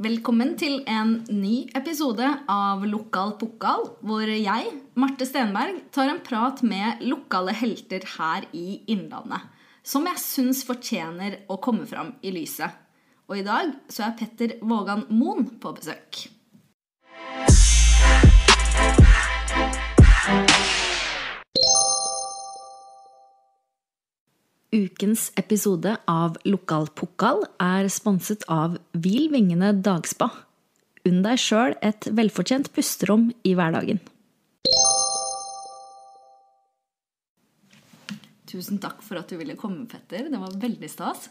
Velkommen til en ny episode av Lokal pokal, hvor jeg, Marte Stenberg, tar en prat med lokale helter her i Innlandet. Som jeg syns fortjener å komme fram i lyset. Og i dag så er Petter Vågan Moen på besøk. Ukens episode av Lokal pokal er sponset av Hvil vingene dagspa. Unn deg sjøl et velfortjent pusterom i hverdagen. Tusen takk for at du ville komme, Petter. Det var veldig stas.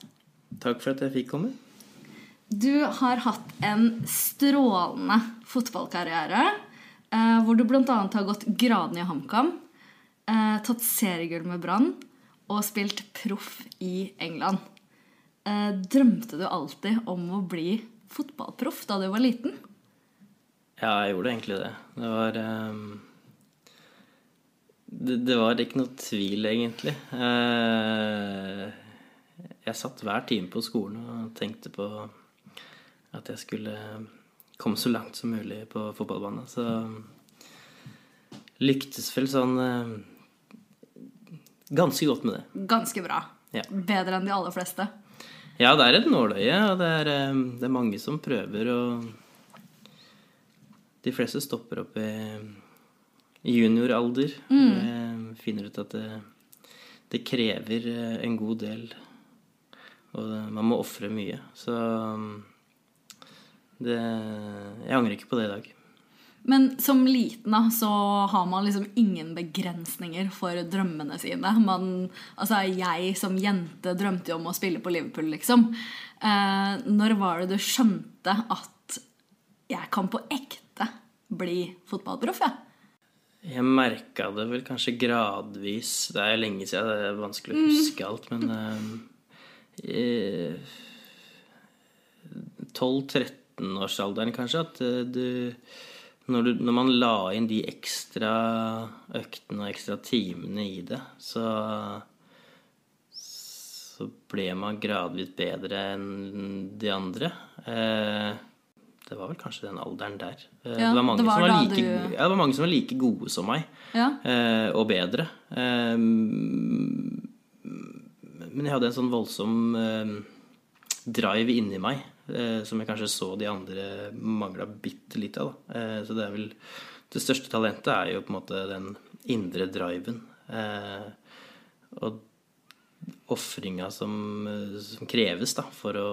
Takk for at jeg fikk komme. Du har hatt en strålende fotballkarriere. Eh, hvor du bl.a. har gått gradene i HamKam, eh, tatt seriegull med Brann og spilt proff i England. Eh, drømte du alltid om å bli fotballproff da du var liten? Ja, jeg gjorde egentlig det. Det var um, det, det, var ikke noe tvil, egentlig. Uh, jeg satt hver time på skolen og tenkte på at jeg skulle komme så langt som mulig på fotballbanen. Så lyktes vel sånn uh, ganske godt med det. Ganske bra. Ja. Bedre enn de aller fleste. Ja, det er et nåløye, og det er, um, det er mange som prøver, og de fleste stopper opp i junioralder. Mm. Finner ut at det, det, krever eh, en god del, og man må ofre mye. Så um, det Jeg angrer ikke på det i dag. Men som liten da, så har man liksom ingen begrensninger for drømmene sine. Man, altså Jeg som jente drømte jo om å spille på Liverpool, liksom. Eh, når var det du skjønte at jeg kan på ekte bli fotballproff? Ja? Jeg merka det vel kanskje gradvis. Det er lenge siden, det er vanskelig å huske mm. alt, men eh, 12-13-årsalderen kanskje, at eh, du når, du, når, man la inn de ekstra øktene og ekstra timene i det, så så ble man gradvis bedre enn de andre. Eh, det var vel kanskje den alderen der. Eh, ja, det, var det, var var like, du... ja, det, var mange som var like, gode som meg, ja. eh, og bedre. Eh, men jeg hadde en sånn voldsom eh, drive inni meg som jeg kanskje så de andre mangla bitte litt av. Da. så det er vel Det største talentet er jo på en måte den indre driven. Eh, og ofringa som, som, kreves da, for å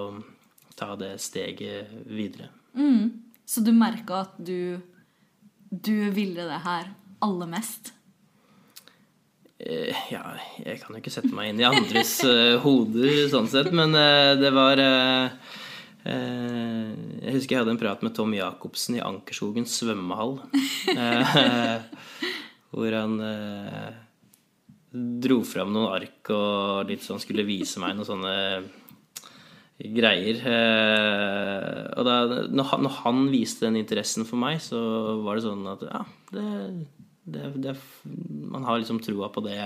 ta det steget videre. Mm. Så du merka at du, du ville det her aller mest? ja, jeg kan jo ikke sette meg inn i andres hoder sånn sett, men det var Eh, jeg husker jeg hadde en prat med Tom Jacobsen i Ankerskogen svømmehall. Eh, hvor han eh, dro fram noen ark og litt sånn skulle vise meg noen sånne greier. Og da når han viste den interessen for meg, så var det sånn at ja, det, det, det Man har liksom troa på det,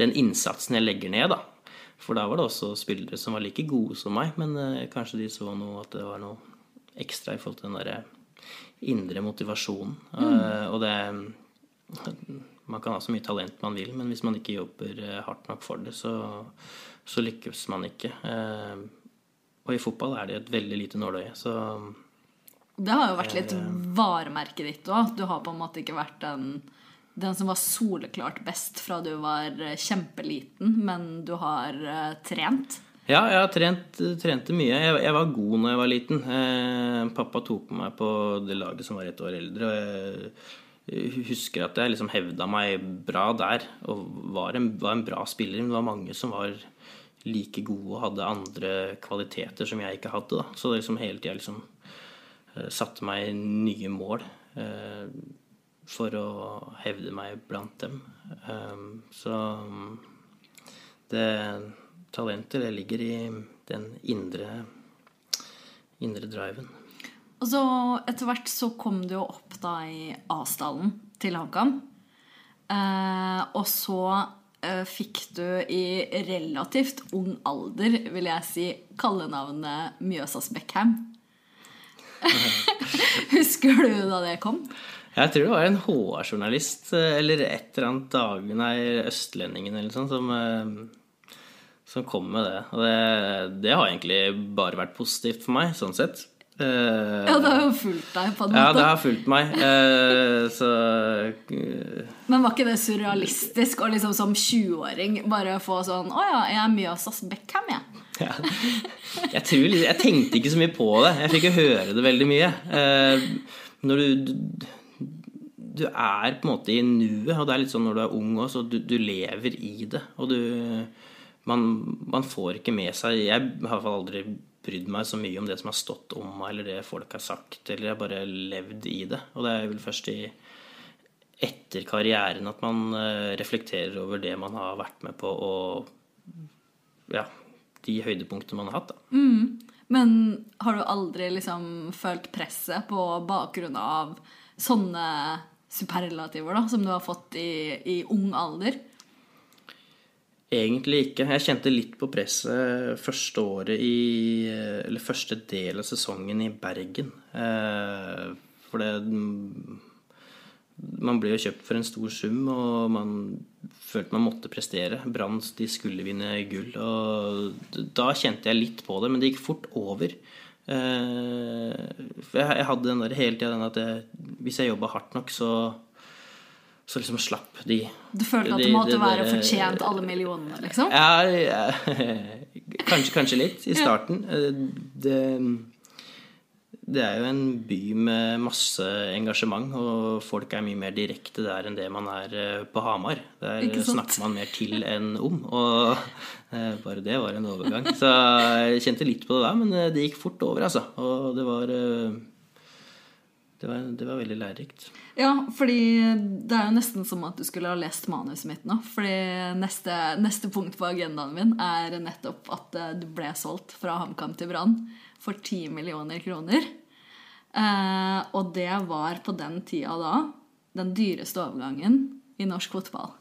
den innsatsen jeg legger ned, da. For da var det også spillere som var like gode som meg, men eh, kanskje de så noe at det var noe ekstra i forhold til den derre indre motivasjonen. Mm. Eh, og det Man kan ha så mye talent man vil, men hvis man ikke jobber eh, hardt nok for det, så, så lykkes man ikke. Uh, og i fotball er det et veldig lite nåløye, så Det har jo vært litt varemerket ditt òg. Du har på en måte ikke vært den den som var soleklart best fra du var eh, kjempeliten, men du har uh, trent? Ja, jeg har trent, trente mye. Jeg, jeg, var god når jeg var liten. Eh, pappa tok meg på det laget som var et år eldre. og Jeg husker at jeg liksom hevda meg bra der og var en, var en bra spiller. Men det var mange som var like gode og hadde andre kvaliteter som jeg ikke hadde. Da. Så det liksom hele tida liksom, uh, satte meg nye mål. Uh, for å hevde meg blant dem. Um, så det talentet, det ligger i den indre, indre driven. Og så etter hvert så kom du jo opp da i Asdalen til HamKam. Eh, og så eh, fikk du i relativt ung alder, vil jeg si, kallenavnet Mjøsas Beckham. Husker du da det kom? Jeg tror det var en HR-journalist eh, eller et eller annet dag, nei, Østlendingen eller sånn, som, eh, som kom med det. Og det, det har egentlig bare vært positivt for meg, sånn sett. Uh, Ja, det har jo fulgt deg på en Ja, det har fulgt meg. Uh, så uh, Men var ikke det surrealistisk å liksom som 20-åring bare få sånn Å ja, jeg er Mjøsas Beckham, jeg. ja. jeg, tror, jeg tenkte ikke så mye på det. Jeg fikk jo høre det veldig mye. Når du, du Du er på en måte i nuet, og det er litt sånn når du er ung òg, så du, du lever i det. Og du man, man får ikke med seg Jeg har i hvert fall aldri brydd meg så mye om det som har stått om meg, eller det folk har sagt, eller jeg har bare levd i det. Og det er vel først i etter karrieren at man eh, reflekterer over det man har vært med på, og ja, de høydepunktene man har hatt. Da. Men har du aldri liksom følt presset på bakgrunn av sånne superlativer da, som du har fått i, i ung alder? Egentlig ikke. Jeg kjente litt på presset første året i Eller første del av sesongen i Bergen. Eh, For det Man ble jo kjøpt for en stor sum, og man følte man måtte prestere. Brann de skulle vinne gull. Og da kjente jeg litt på det, men det gikk fort over. Eh, jeg hadde den der hele tida den at jeg, hvis jeg jobba hardt nok, så så liksom slapp de Du følte at de- det måtte de være fortjent alle millionene, liksom? ja, ja, kanskje, kanskje litt i starten. Eh, Det, det er jo en by med masse engasjement, og folk er mye mer direkte der enn det man er eh, på Hamar. Der snakker man mer til enn om, og eh, bare det var en overgang. Så jeg kjente litt på det der, men eh, det gikk fort over, altså. Og det var det var, det var veldig lærerikt. Ja, fordi det er jo nesten som at du skulle ha lest manuset mitt nå. Fordi neste, neste punkt på agendaen min er nettopp at du ble solgt fra HamKam til Brann for 10 millioner kroner. Eh, og det var på den tida da den dyreste overgangen i norsk fotball.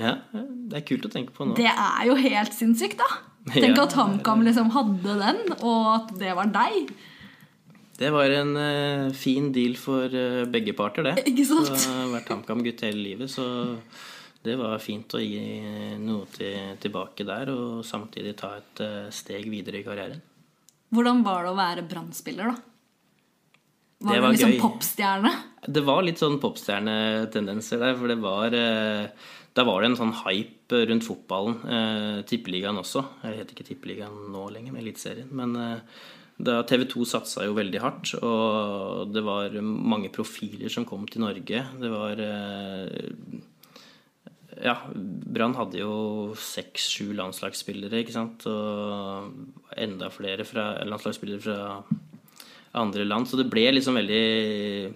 Ja, det er kult å tenke på nå. Det er jo helt sinnssykt, da! Tenk Ja. at HamKam liksom hadde den, og at det var deg. Det var en uh, fin deal for uh, begge parter, det. Ikke sant? Så har vært HamKam-gutt hele livet, så det var fint å gi noe til, tilbake der, og samtidig ta et uh, steg videre i karrieren. Hvordan var det å være Brann-spiller, da? Var Det det var liksom gøy. popstjerne? Det var litt sånn popstjernetendenser der, for det var eh, Da var det en sånn hype rundt fotballen. Eh, Tippeligaen også. Jeg heter ikke Tippeligaen nå lenger, med Eliteserien. Men eh, da TV 2 satsa jo veldig hardt, og det var mange profiler som kom til Norge. Det var eh, Ja, Brann hadde jo seks-sju landslagsspillere, ikke sant, og enda flere fra, landslagsspillere fra andre land. Så det ble liksom veldig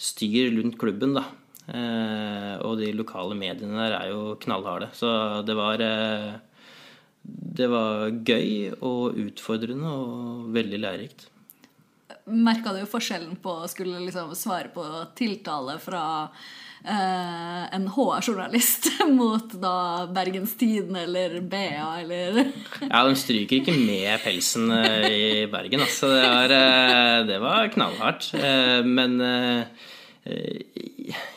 styr rundt klubben, da. Eh, og de lokale mediene der er jo knallharde. Så det var eh, Det var gøy og utfordrende og veldig lærerikt. Merka du forskjellen på å skulle liksom svare på tiltale fra en HR-journalist mot da Bergens Tidende eller BA eller Ja, de stryker ikke med pelsen eh, i Bergen, altså. Det var, eh, det var knallhardt. Eh, Men eh,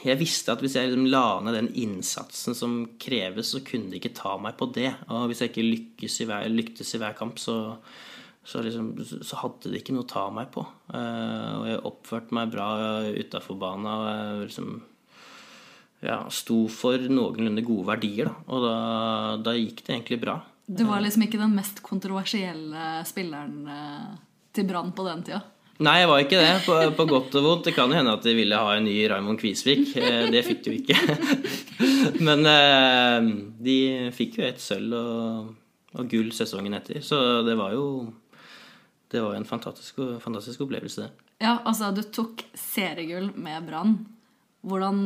jeg visste at hvis jeg liksom la ned den innsatsen som kreves, så kunne de ikke ta meg på det. Og hvis jeg ikke lykkes i hver, lyktes i hver kamp, så, så, liksom, så hadde de ikke noe å ta meg på. Eh, Og jeg oppførte meg bra utafor banen. Og liksom ja, sto for noenlunde gode verdier, da. Og da, da gikk det egentlig bra. Du var liksom ikke den mest kontroversielle spilleren eh, til Brann på den tida. Nei, jeg var ikke det. På, på godt og vondt. Det kan jo hende at de ville ha en ny Raymond Kvisvik. Eh, Det fikk de jo ikke. Men eh, de fikk jo et sølv og, og gull sesongen etter. Så det var jo Det var en fantastisk, fantastisk opplevelse, det. Ja, altså, du tok seriegull med Brann. Hvordan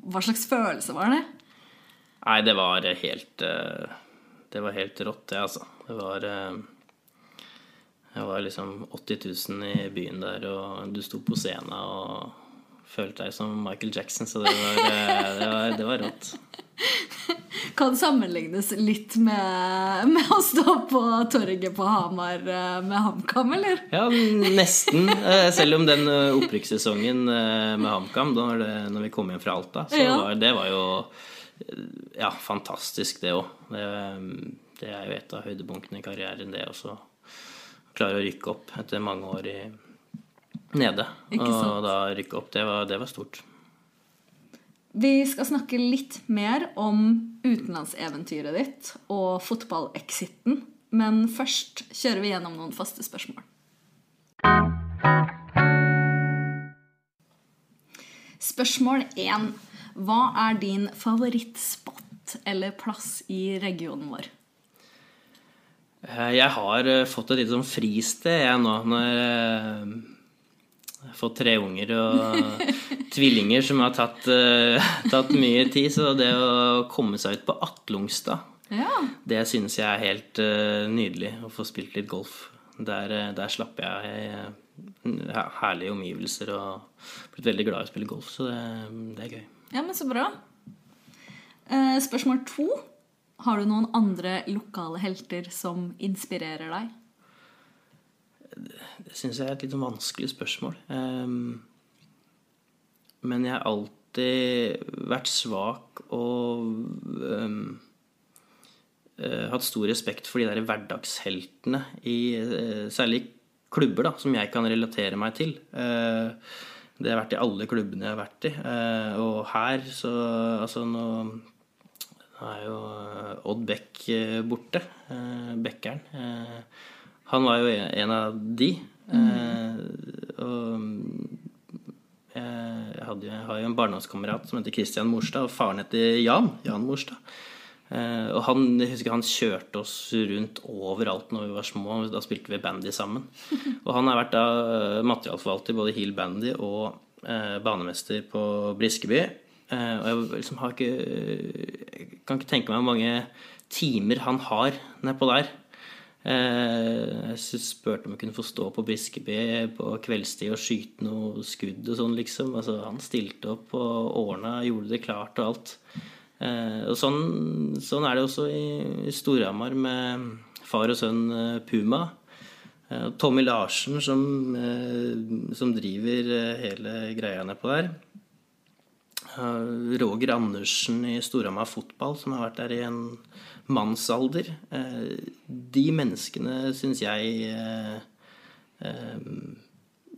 Hva slags følelse var det? Nei, det var helt eh, Det var helt rått, det, altså. Det var Jeg Det var liksom 80 000 i byen der, og du sto på scenen og følte deg som Michael Jackson, så det var, eh, det var, det var rått. kan sammenlignes litt med, med å stå på torget på Hamar eh, med HamKam, eller? Ja, nesten. Eh, Selv om den opprykkssesongen med HamKam, da når, vi kom hjem fra Alta, så Ja. var det var jo ja, fantastisk, det òg. Det, det er jo et av høydepunktene i karrieren, det også. Klare å rykke opp etter mange år i, nede. Og da rykke opp, det var, det var stort. Vi skal snakke litt mer om utenlandseventyret ditt og fotballexiten. Men først kjører vi gjennom noen faste spørsmål. Spørsmål 1. Hva er din favorittspot eller plass i regionen vår? Eh, Jeg har eh, fått et lite sånn fristed, jeg nå, når eh, fått tre unger og tvillinger som har tatt, uh, tatt mye tid. Så det å komme seg ut på Atlungstad, Ja. det syns jeg er helt uh, nydelig. Å få spilt litt golf. Der, eh, der slapper jeg uh, herlige omgivelser og blitt veldig glad i å spille golf, så det, det er gøy. ja, men så bra. Spørsmål to. Har du noen andre lokale helter som inspirerer deg? Det syns jeg er et litt vanskelig spørsmål. Ehm, men jeg har alltid vært svak og ehm, eh, hatt stor respekt for de der hverdagsheltene i eh, særlig klubber da, som jeg kan relatere meg til. Eh, det har vært i alle klubbene jeg har vært i. Og her så Altså nå nå er jo Odd Beck borte. Bekkeren. Han var jo en av de. Mm. Og eh, jeg, hadde, jeg har jo en barndomskamerat som heter Christian Morstad, og faren heter Jan. Jan Morstad. Uh, og han, jeg husker han kjørte oss rundt overalt når vi var små. Da spilte vi bandy sammen. Og han har vært da uh, materialforvalter både Hill Bandy og uh, banemester på Briskeby. Og jeg liksom har ikke Jeg kan ikke tenke meg hvor mange timer han har nedpå der. Eh, jeg spurte om jeg kunne få stå på Briskeby på kveldstid og skyte noe skudd og sånn, liksom. Altså, han stilte opp og ordna, gjorde det klart og alt. Eh, og sånn, sånn er det også i, Storhamar med far og sønn eh, Puma. Tommy Larsen som, som driver hele greia nedpå der. Roger Andersen i Storhamar Fotball, som har vært der i en mannsalder. Eh, De menneskene syns jeg eh, eh,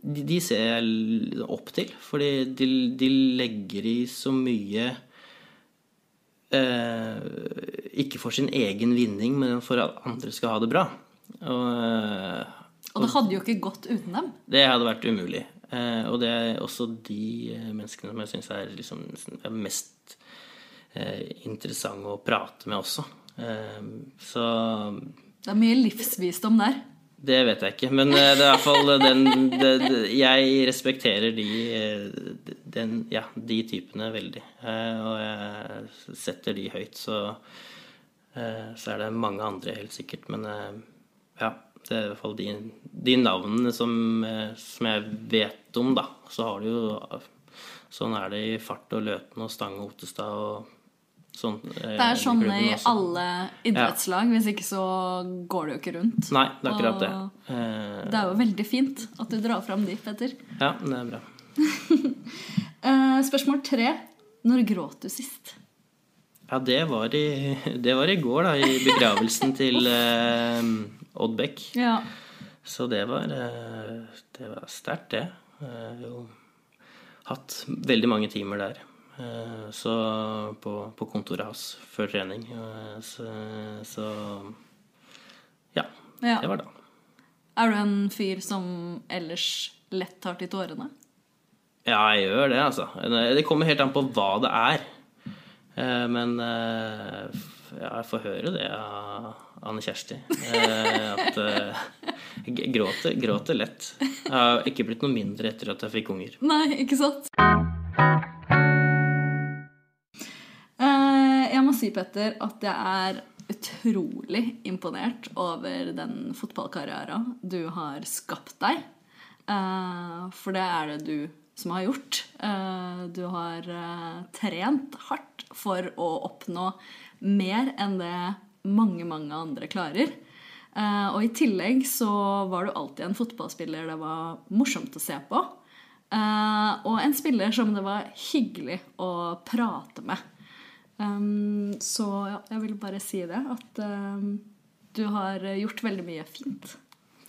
de, ser jeg opp til, fordi de, de legger i så mye eh, Ikke for sin egen vinning, men for at andre skal ha det bra. Og eh, Og det hadde jo ikke gått uten dem. det hadde vært umulig. Eh, og det er også de menneskene som jeg syns er, liksom, er mest eh, interessante å prate med også. Eh, så Det er mye livsvisdom der. det vet jeg ikke. Men eh, det er i hvert fall den det, det, Jeg respekterer de, eh, den, ja, de typene veldig. Eh, og jeg setter de høyt. Så, så er det mange andre, helt sikkert. Men ja, det er i hvert fall de, de navnene som, som jeg vet om, da. Så har du jo Sånn er det i Fart og Løten og Stange og Ottestad og sånn. Det er sånn i alle idrettslag. Hvis ikke så går det jo ikke rundt. Nei, det er akkurat det. Eh, Det er jo veldig fint at du drar fram de, Petter. ja, det er bra. Eh, spørsmål tre. Når gråt du sist? Ja, det var i, det var i går, da, i begravelsen til eh, Odd Beck. Ja. Så det var, eh, det var sterkt, det. Jeg har jo hatt veldig mange timer der. Eh, så på, på kontoret hans før trening. Eh, Så, så ja, ja. det var da. Er du en fyr som ellers lett tar til tårene? Ja, jeg gjør det, altså. Det kommer helt an på hva det er. Eh, Men ja, jeg får høre det av Anne Kjersti. At jeg gråter, gråter lett. Jeg har ikke blitt noe mindre etter at jeg fikk unger. Nei, ikke sant? Si, Petter, at jeg er utrolig imponert over den fotballkarrieren du har skapt deg. Eh, For det er det du som har gjort. Eh, du har eh, trent hardt for å oppnå mer enn det mange, mange andre klarer. Og i tillegg så var du alltid en fotballspiller det var morsomt å se på. Og en spiller som det var hyggelig å prate med. Um, så ja, jeg vil bare si det. At um, du har gjort veldig mye fint.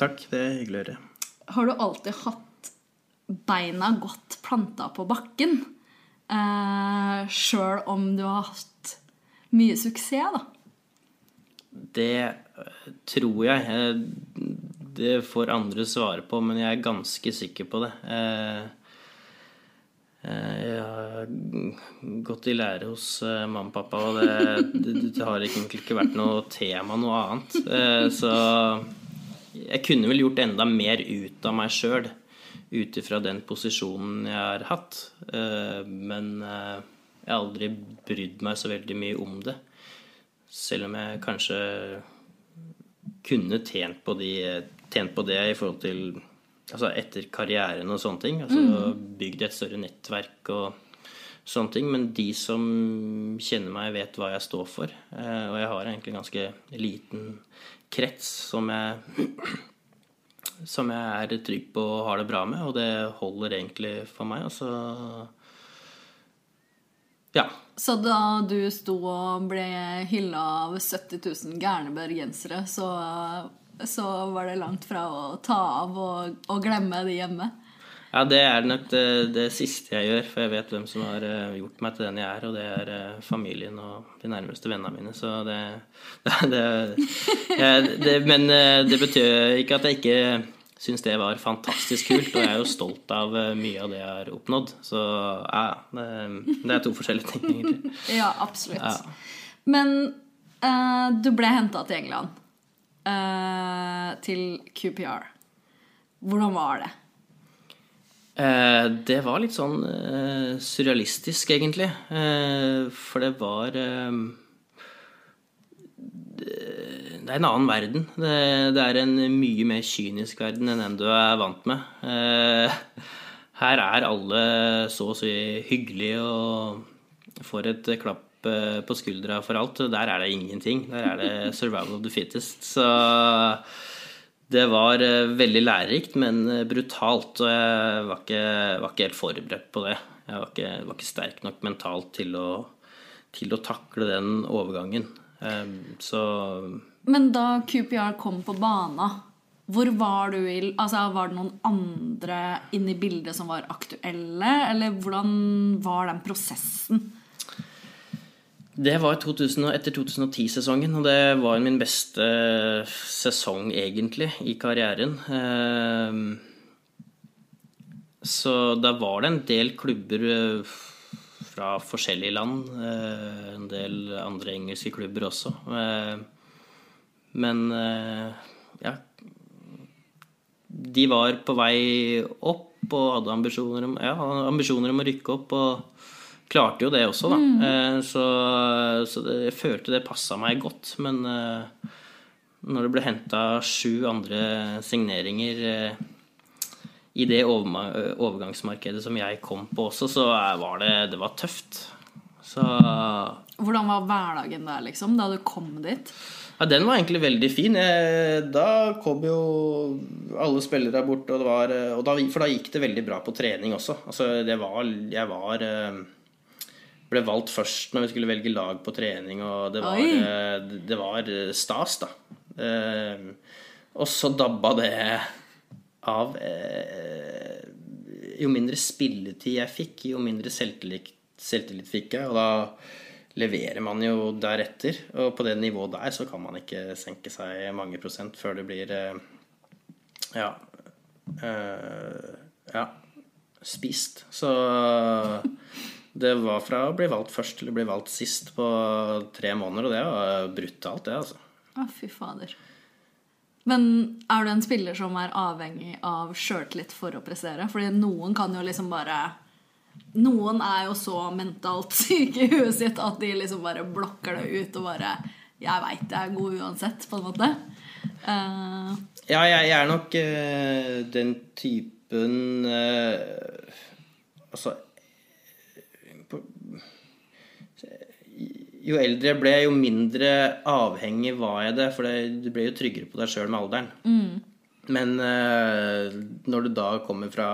Takk, det er hyggelig å høre. Har du alltid hatt beina godt planta på bakken? Uh, Sjøl om du har hatt mye suksess, da? Det eh, tror jeg. Det får andre svare på, men jeg er ganske sikker på det. Eh, jeg har gått i lære hos mamma og pappa, og det, det har egentlig ikke vært noe tema noe annet. Så jeg kunne vel gjort enda mer ut av meg sjøl ut ifra den posisjonen jeg har hatt. Men jeg har aldri brydd meg så veldig mye om det. Selv om jeg kanskje kunne tjent på, de, tjent på det i forhold til Altså etter karrieren og sånne ting. Altså mm. Bygd et større nettverk og sånne ting. Men de som kjenner meg, vet hva jeg står for. Eh, og jeg har egentlig en ganske liten krets som jeg som jeg er trygg på og har det bra med, og det holder egentlig for meg. Altså ja. Så da du sto og ble hylla av 70 000 gærne bergensere, så, så, var det langt fra å ta av og, og glemme det hjemme? Ja, det er nok det, det, siste jeg gjør, for jeg vet hvem som har eh, gjort meg til den jeg er, og det er eh, familien og de nærmeste vennene mine, så det, det, det Men eh, det betyr ikke at jeg ikke syns det var fantastisk kult, og jeg er jo stolt av mye av det jeg har oppnådd. Så ja, det er to forskjellige ting, egentlig. Ja, absolutt. Ja. Men uh, du ble henta til England. Uh, til QPR. Hvordan var det? Uh, det var litt sånn surrealistisk, egentlig. for det var det er en annen verden. Det, det, er en mye mer kynisk verden enn den du er vant med. Eh, her er alle så å si hyggelige og får et klapp eh, på skuldra for alt. Der er det ingenting. Der er det 'survival of the fittest'. Så det var eh, veldig lærerikt, men brutalt. Og jeg var ikke, var ikke helt forberedt på det. Jeg var ikke, var ikke sterk nok mentalt til å, til å takle den overgangen. Så men da QPR kom på bana, hvor var du i altså, Var det noen andre inne i bildet som var aktuelle? Eller hvordan var den prosessen? Det var 2000, etter 2010-sesongen, og det var min beste sesong, egentlig, i karrieren. Ehm, så da var det en del klubber eh, fra forskjellige land. Eh, en del andre engelske klubber også. Ehm, men eh, ja De var på vei opp og hadde ambisjoner om, ja, ambisjoner om å rykke opp. Og klarte jo det også, da. Mm. Eh, så, så det, jeg følte det passa meg godt. Men eh, når det ble henta sju andre signeringer i det overgangsmarkedet som jeg kom på også, så var det, det var tøft. Så Hvordan var hverdagen der, liksom, da du kom dit? Ja, Den var egentlig veldig fin. Da kom jo alle spillere bort, og, var, og da, for da gikk det veldig bra på trening også. Altså, det var Jeg var eh, ble valgt først når vi skulle velge lag på trening, og det var, det, det var stas, da. Eh, og så dabba det av. Jo mindre spilletid jeg fikk, jo mindre selvtillit, selvtillit fikk jeg. Og da leverer man jo deretter. Og på det nivået der så kan man ikke senke seg mange prosent før det blir eh, ja, øh, ja spist. Så det var fra å bli valgt først til å bli valgt sist på tre måneder, og det var brutalt, det, altså. Å, fy fader. Men er du en spiller som er avhengig av sjøltillit for å prestere? Fordi noen kan jo liksom bare noen er jo så mentalt syke i huet sitt at de liksom bare blokker det ut og bare 'Jeg veit jeg er god uansett', på en måte. Uh, ja, jeg, jeg, er nok uh, den typen uh, Altså Jo eldre jeg ble, jo mindre avhengig var jeg det. For du ble jo tryggere på deg sjøl med alderen. Men eh, når du da kommer fra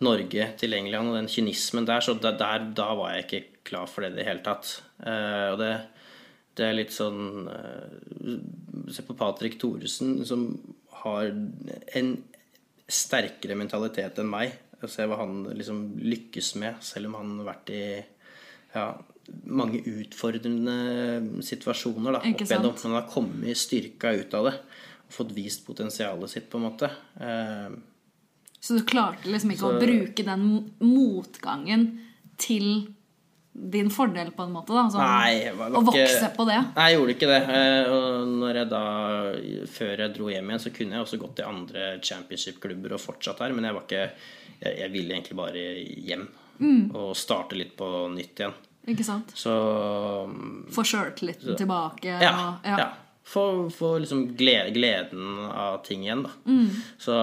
Norge til England og den kynismen der, så der, der, da var jeg ikke klar for det i det hele tatt. Eh, og det, det er litt sånn eh, Se på Patrick Thoresen, som har en sterkere mentalitet enn meg. Og se hva han liksom lykkes med, selv om han har vært i ja, mange utfordrende situasjoner da, opp igjennom. Men han har kommet styrka ut av det og fått vist potensialet sitt, på en måte. Eh, Så du klarte liksom ikke Så- å bruke den motgangen til din fordel, på en måte? da sånn, Nei, var Å ikke- vokse på det? Nei, jeg gjorde ikke det. Eh, Og når jeg da, før jeg dro hjem igjen, så kunne jeg også gått til andre championship-klubber og fortsatt her, men jeg var ikke Jeg, jeg ville egentlig bare hjem Mm. og starte litt på nytt igjen. Ikke sant? Så Få sjøltilliten tilbake. Ja. og, ja. Få, få liksom glede, gleden av ting igjen, da. Mm. Så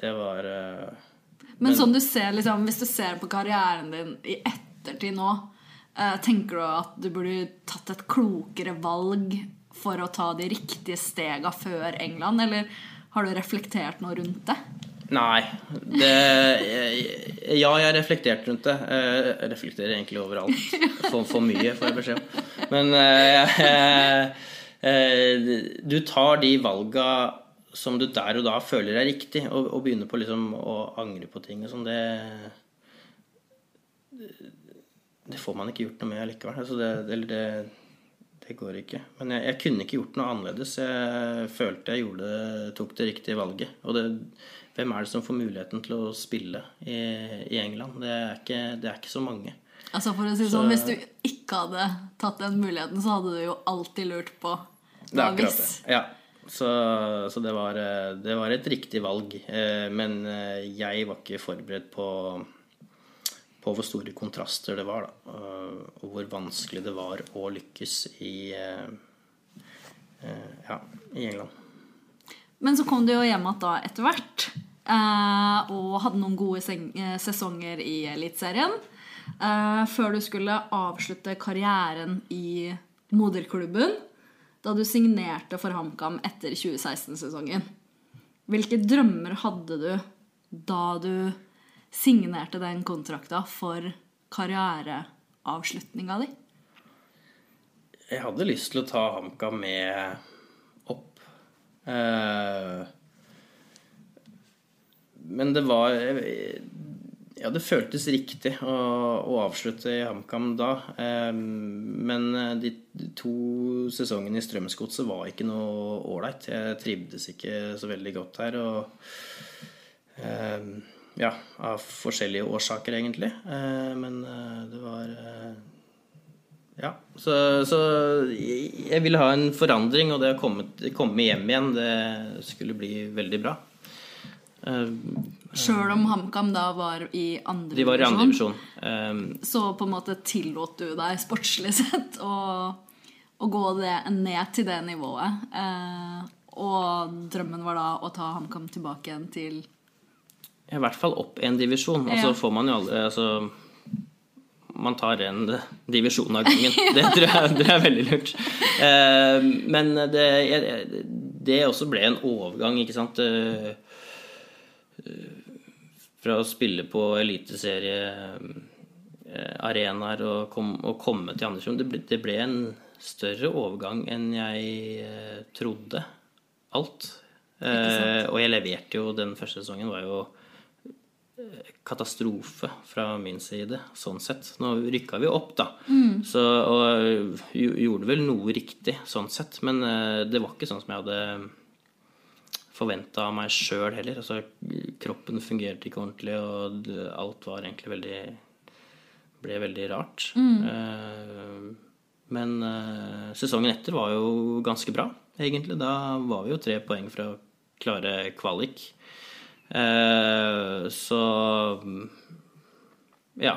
det var eh, Men sånn du ser, liksom, hvis du ser på karrieren din i ettertid nå, eh, tenker du at du burde tatt et klokere valg for å ta de riktige stega før England, eller har du reflektert noe rundt det? Nei. Det, ja, jeg har reflektert rundt det. Eh, Jeg reflekterer egentlig overalt. For, for mye, får jeg beskjed om. Men eh, eh, du tar de valga som du der og da føler er riktig, og, og begynner på liksom å angre på ting og sånn, det Det får man ikke gjort noe med allikevel. Altså det, det, det, det går ikke. Men jeg, jeg kunne ikke gjort noe annerledes. Jeg følte jeg gjorde, tok det riktige valget. Og det, hvem er det som får muligheten til å spille i, i England? Det er, ikke, det er ikke så mange. Altså for å si så, sånn, Hvis du ikke hadde tatt den muligheten, så hadde du jo alltid lurt på Det er akkurat det. Ja. Så, så det, var, det var et riktig valg. Eh, Men eh, jeg var ikke forberedt på, på hvor store kontraster det var, da. Og hvor vanskelig det var å lykkes i, eh, ja, i England. Men så kom du jo hjem igjen etter hvert. Eh, Og hadde noen gode eh, sesonger i Eliteserien. eh, Før du skulle avslutte karrieren i moderklubben. Da du signerte for HamKam etter 2016-sesongen. Hvilke drømmer hadde du da du signerte den kontrakta for karriereavslutninga di? Jeg hadde lyst til å ta HamKam med opp. Eh, men det var Ja, det føltes riktig å, å avslutte i HamKam da. Eh, men de, de to sesongene i Strømsgodset var ikke noe ålreit. Jeg trivdes ikke så veldig godt her. Og eh, ja, av forskjellige årsaker, egentlig. Eh, men eh, det var eh, ja, så, så jeg ville ha en forandring, og det å komme, komme hjem igjen, det skulle bli veldig bra. Eh, Sjøl om HamKam da var i andre De var i andre divisjon. Eh, så på en måte tillot du deg sportslig sett å, å gå det, ned til det nivået. Uh, og drømmen var da å ta HamKam tilbake igjen til I hvert fall opp en divisjon. Og så får man jo aldri altså, Man tar en divisjon av gangen. Det tror jeg, det er veldig lurt. Uh, men det, det også ble en overgang, ikke sant. Eh, Fra å spille på eliteseriearenaer og, kom, og komme til Andersrum. Det, ble- det ble en større overgang enn jeg eh, trodde. Alt. Eh, og jeg leverte jo den første sesongen var jo katastrofe fra min side, sånn sett. Nå rykka vi opp, da. Så, og gjorde vel noe riktig, sånn sett. Men eh, det var ikke sånn som jeg hadde forventa av meg sjøl heller. Altså, kroppen fungerte ikke ordentlig, og alt var egentlig veldig ble veldig rart. Mm. men eh, sesongen etter var jo ganske bra, egentlig. Da var vi jo tre poeng fra klare kvalik. Eh, så ja.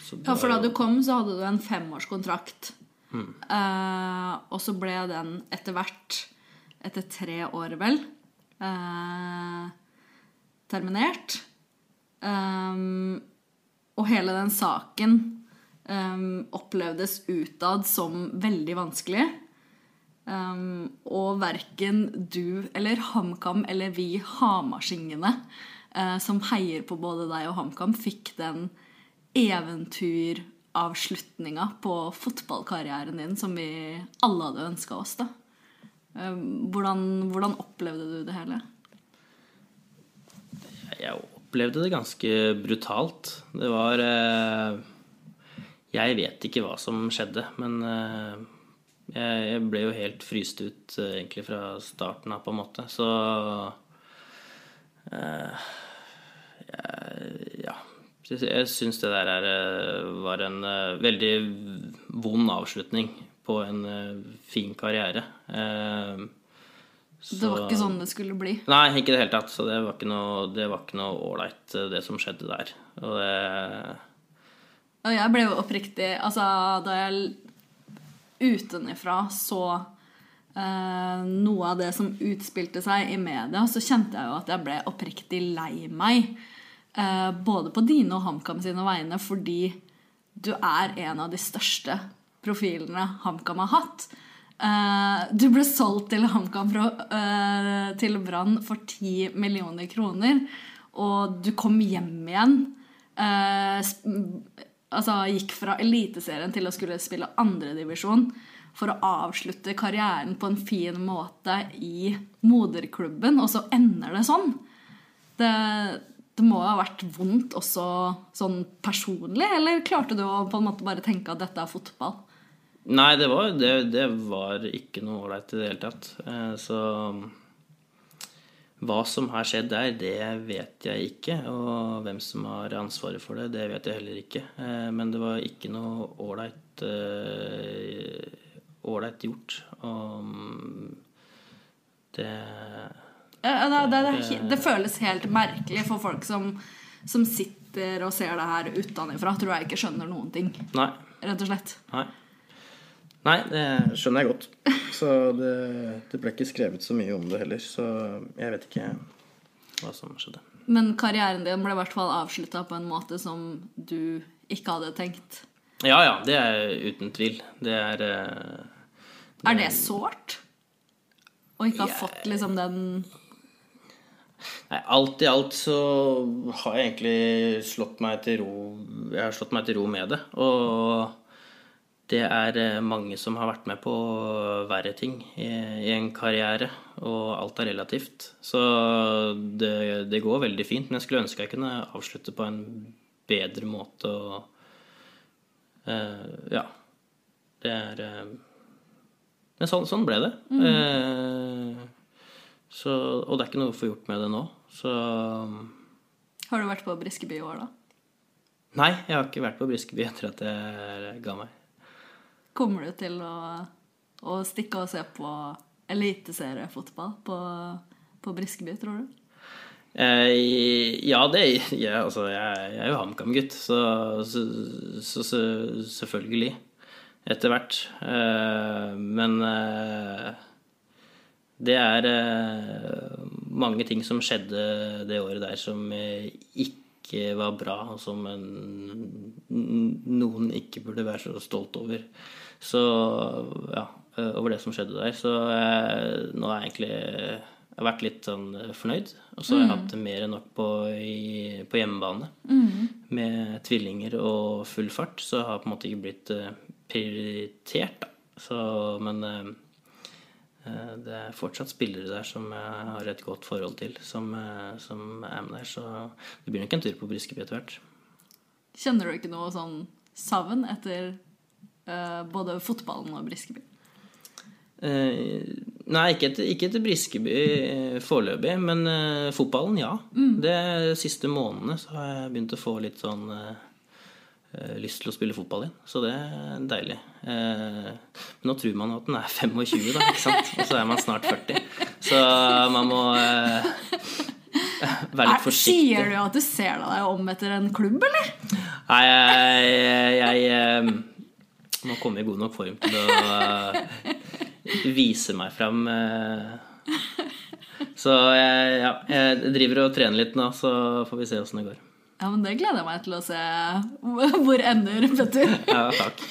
Så Ja, for da du kom, så hadde du en femårskontrakt. Mm. og så ble den etter hvert, etter tre år vel, eh, terminert. Um, og hele den saken um, opplevdes utad som veldig vanskelig. Um, og verken du eller HamKam eller vi hamarsingene uh, som heier på både deg og HamKam, fikk den eventyravslutninga på fotballkarrieren din som vi alle hadde ønska oss. da. Um, hvordan, hvordan opplevde du det hele? Jeg opplevde det ganske brutalt. Det var eh, Jeg vet ikke hva som skjedde, men eh, jeg ble jo helt fryst ut eh, egentlig fra starten av, på en måte. Så Ja. Jeg syns det der er, var en veldig vond avslutning på en fin karriere. Så, det var ikke sånn det skulle bli? Nei, ikke i det hele tatt. Så det var ikke noe ålreit, det som skjedde der. Og det Og jeg ble jo oppriktig Altså, da jeg utenfra så eh, noe av det som utspilte seg i media, så kjente jeg jo at jeg ble oppriktig lei meg. Eh, både på dine og HamKam sine vegne, fordi du er en av de største profilene HamKam har hatt. Uh, du ble solgt til HamKam uh, til Brann for 10 millioner kroner. Og du kom hjem igjen. Uh, altså gikk fra Eliteserien til å skulle spille andredivisjon for å avslutte karrieren på en fin måte i moderklubben, og så ender det sånn. Det, det må ha vært vondt også sånn personlig, eller klarte du å på en måte bare tenke at dette er fotball? Nei, det var, det, det var ikke noe ålreit i det hele tatt. Så hva som har skjedd der, det vet jeg ikke. Og hvem som har ansvaret for det, det vet jeg heller ikke. Men det var ikke noe ålreit ålreit gjort. Og det det, det, det, føles helt merkelig for folk som, som sitter og ser det her utenfra. Tror jeg ikke skjønner noen ting. Nei. Rett og slett. Nei. Nei, det skjønner jeg godt. Så det, det, ble ikke skrevet så mye om det heller. Så jeg vet ikke hva som skjedde. Men karrieren din ble i hvert fall avslutta på en måte som du ikke hadde tenkt? Ja, ja. Det er uten tvil. Det er det Er det sårt? Å ikke ha jeg... fått liksom den Nei, alt i alt så har jeg egentlig slått meg til ro Jeg har slått meg til ro med det. Og det er eh, mange som har vært med på verre ting i, en karriere, og alt er relativt. Så det, det, går veldig fint, men jeg skulle ønske jeg kunne avslutte på en bedre måte og uh, Ja. Det er uh, Men sånn, sånn, ble det. Mm. Uh, så, og det er ikke noe å få gjort med det nå, så Har du vært på Briskeby i år, da? Nei, jeg har ikke vært på Briskeby etter at jeg ga meg. Kommer du til å, å stikke og se på eliteseriefotball på, på Briskeby, tror du? Eh, ja, det ja, altså, jeg, jeg er jo HamKam-gutt, så, så, så, så, selvfølgelig. Etter hvert. Eh, men eh, det er eh, mange ting som skjedde det året der som ikke var bra, og som noen ikke burde være så stolt over. Så ja, eh, over det som skjedde der. Så jeg, nå har jeg egentlig jeg har vært litt sånn eh, fornøyd. Og så har jeg mm. hatt mer enn nok på, i, på hjemmebane. Mm. Med tvillinger og full fart. Så har jeg på en måte ikke blitt prioritert, da. Så, men det er fortsatt spillere der som jeg har et godt forhold til, som, uh, som er med der. Så det blir nok en tur på Briskeby etter hvert. Kjenner du ikke noe sånn savn etter uh, både fotballen og Briskeby? Uh, nei, ikke etter, ikke etter Briskeby uh, foreløpig, men fotballen, ja. Mm. De siste månedene så har jeg begynt å få litt sånn uh, lyst til å spille fotball igjen. Så det er deilig. Uh, men nå tror man at den er 25, da, ikke sant? og så er man snart 40. Så man må være litt forsiktig. Sier du at du ser deg om etter en klubb, eller? Nei, jeg, jeg, jeg må komme i god nok form til å vise meg fram. Så jeg, ja, jeg driver og trener litt nå, så får vi se åssen det går. Ja, men det gleder jeg meg til å se hvor ender, Petter. Ja, takk.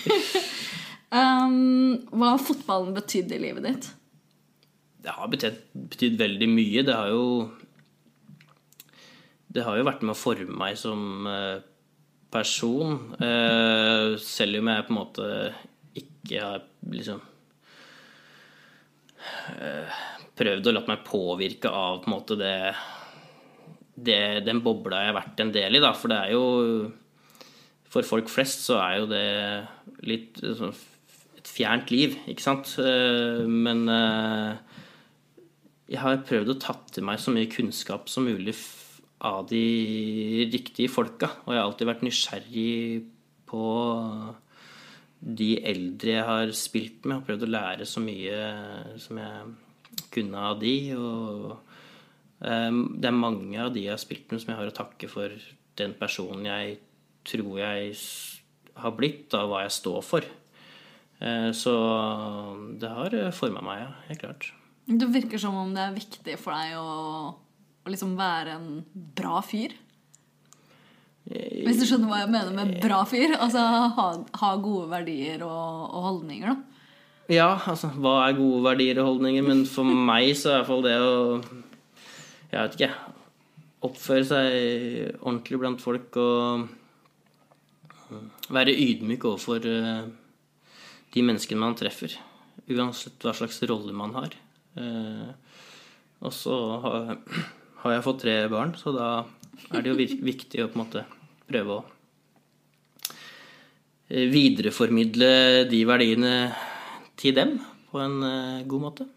Um, hva har fotballen betydd i livet ditt? Det har betydd, betydd veldig mye. Det har jo Det har jo vært med å forme meg som eh, person. Uh, selv om jeg på en måte ikke har liksom uh, Prøvd å la meg påvirke av på en måte det, det Den bobla jeg har vært en del i, da. For det er jo For folk flest så er jo det litt sånn et fjernt liv, ikke sant? Eh, Men eh, jeg har prøvd å tatt til meg så mye kunnskap som mulig av de riktige folka. Og jeg har alltid vært nysgjerrig på de eldre jeg har spilt med, og prøvd å lære så mye som jeg kunne av de. Og det er mange av de jeg har spilt med, som jeg har å takke for den personen jeg tror jeg har blitt, og hva jeg står for. Eh, Så det har forma meg, ja. Helt klart. Det virker som om det er viktig for deg å, å liksom være en bra fyr. Hvis du skjønner hva jeg mener med bra fyr? Altså ha, ha gode verdier og, og holdninger, da. Ja, altså, hva er gode verdier og holdninger? Men for meg så er i hvert fall det å Jeg vet ikke. Oppføre seg ordentlig blant folk og være ydmyk overfor eh, de menneskene man treffer. Uansett hva slags rolle man har. Eh, Og så har, jeg fått tre barn, så da er det jo viktig å på en måte prøve å eh, videreformidle de verdiene til dem på en eh, god måte.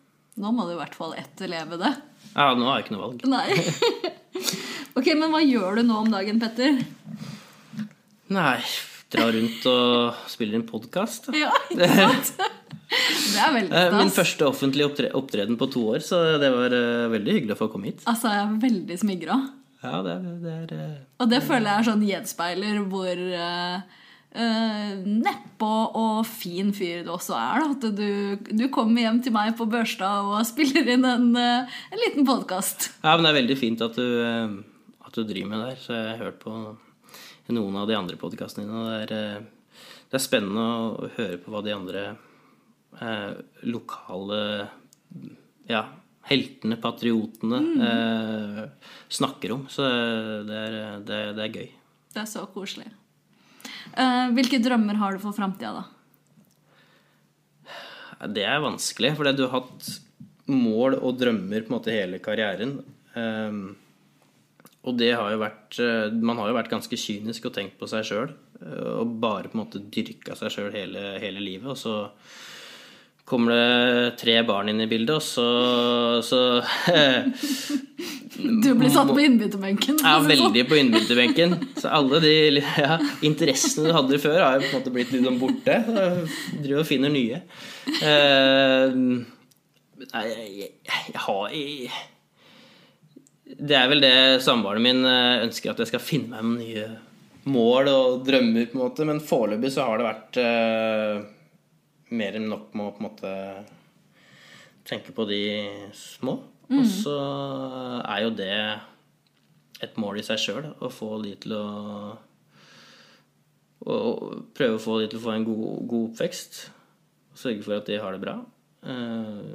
Nå må du i hvert fall etterleve det. Ja, nå har jeg ikke noe valg. Nei. ok, men hva gjør du nå om dagen, Petter? Nei, dra rundt og spille inn podkast. Ja, ikke sant? Det er veldig Min stas. første offentlige opptre opptreden på to år, så det var eh, veldig hyggelig å få komme hit. Altså, jeg er veldig smigra. Ja, det er, det er eh, Og det føler jeg er sånn gjenspeiler hvor uh, nedpå og fin fyr du også er. At du, du kommer hjem til meg på Børstad og spiller inn en, uh, en liten podkast. Ja, men det er veldig fint at du, uh, at du driver med det her. Så jeg har hørt på noen av de andre podkastene dine. og Det er, eh, det er spennende å høre på hva de andre eh, lokale ja, heltene, patriotene, eh, snakker om. Så det er, det, det er gøy. Det er så koselig. Eh, hvilke drømmer har du for framtida, da? Det er vanskelig, for du har hatt mål og drømmer på en måte hele karrieren. Ehm, og det har jo vært eh, Man har jo vært ganske kynisk og tenkt på seg sjøl. Og bare på en måte dyrka seg sjøl hele, hele livet. Og så kommer det tre barn inn i bildet, og så, så Du blir satt på innbytterbenken. Ja, sånn. veldig på innbytterbenken. Så alle de ja, interessene du hadde før, har jo på en måte blitt litt sånn borte. Så Driver og finner nye. Uh, nei, jeg, jeg har jeg, Det er vel det samboeren min eh, ønsker, at jeg skal finne meg med nye mål og drømmer, på en måte. Men foreløpig så har det vært eh, mer enn nok med å på en måte tenke på de små. Og så er jo det et mål i seg sjøl å få de til å og prøve å få de til å få en god, god oppvekst. Sørge for at de har det bra. Eh,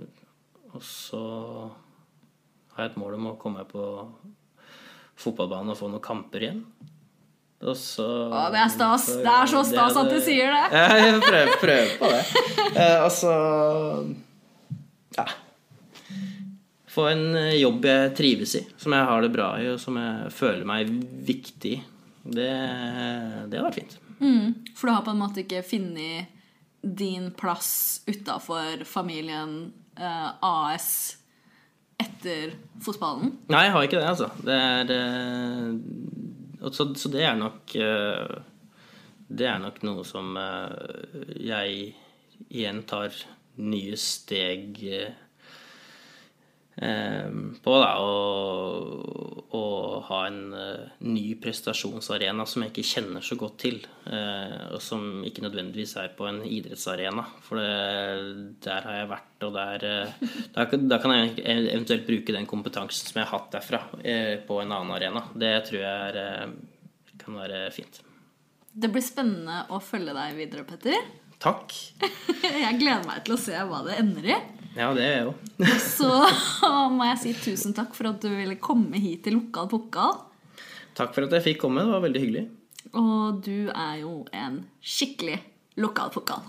og så har jeg et mål om å komme meg på fotballbanen og få noen kamper igjen. Så Å, det er stas. Det er så stas at du sier det. Ja, jeg prøver, prøver på det. Eh, og så ja. Få en eh, jobb jeg trives i, som jeg har det bra i, og som jeg føler meg viktig i. Det, det har vært fint. Mm, for du har på en måte ikke funnet din plass utafor familien eh, AS etter fotballen. Nei, jeg har ikke det, altså. Det er eh, så, så det er nok eh, Det er nok noe som eh, jeg igjen tar nye steg eh, på, da. å, å, ha en eh, ny prestasjonsarena som jeg ikke kjenner så godt til. eh, og som ikke nødvendigvis er på en idrettsarena. For det, der har jeg vært, og der, eh, da, kan- jeg eventuelt bruke den kompetansen som jeg har hatt derfra, på en annen arena. Det tror jeg er kan være fint. Det blir spennende å følge deg videre, Petter. Takk. Jeg gleder meg til å se hva det ender i. Ja, det er jeg jo. Så må jeg si tusen takk for at du ville komme hit til Lokal pokal. Takk for at jeg fikk komme. Det var veldig hyggelig. Og du er jo en skikkelig lokal pokal.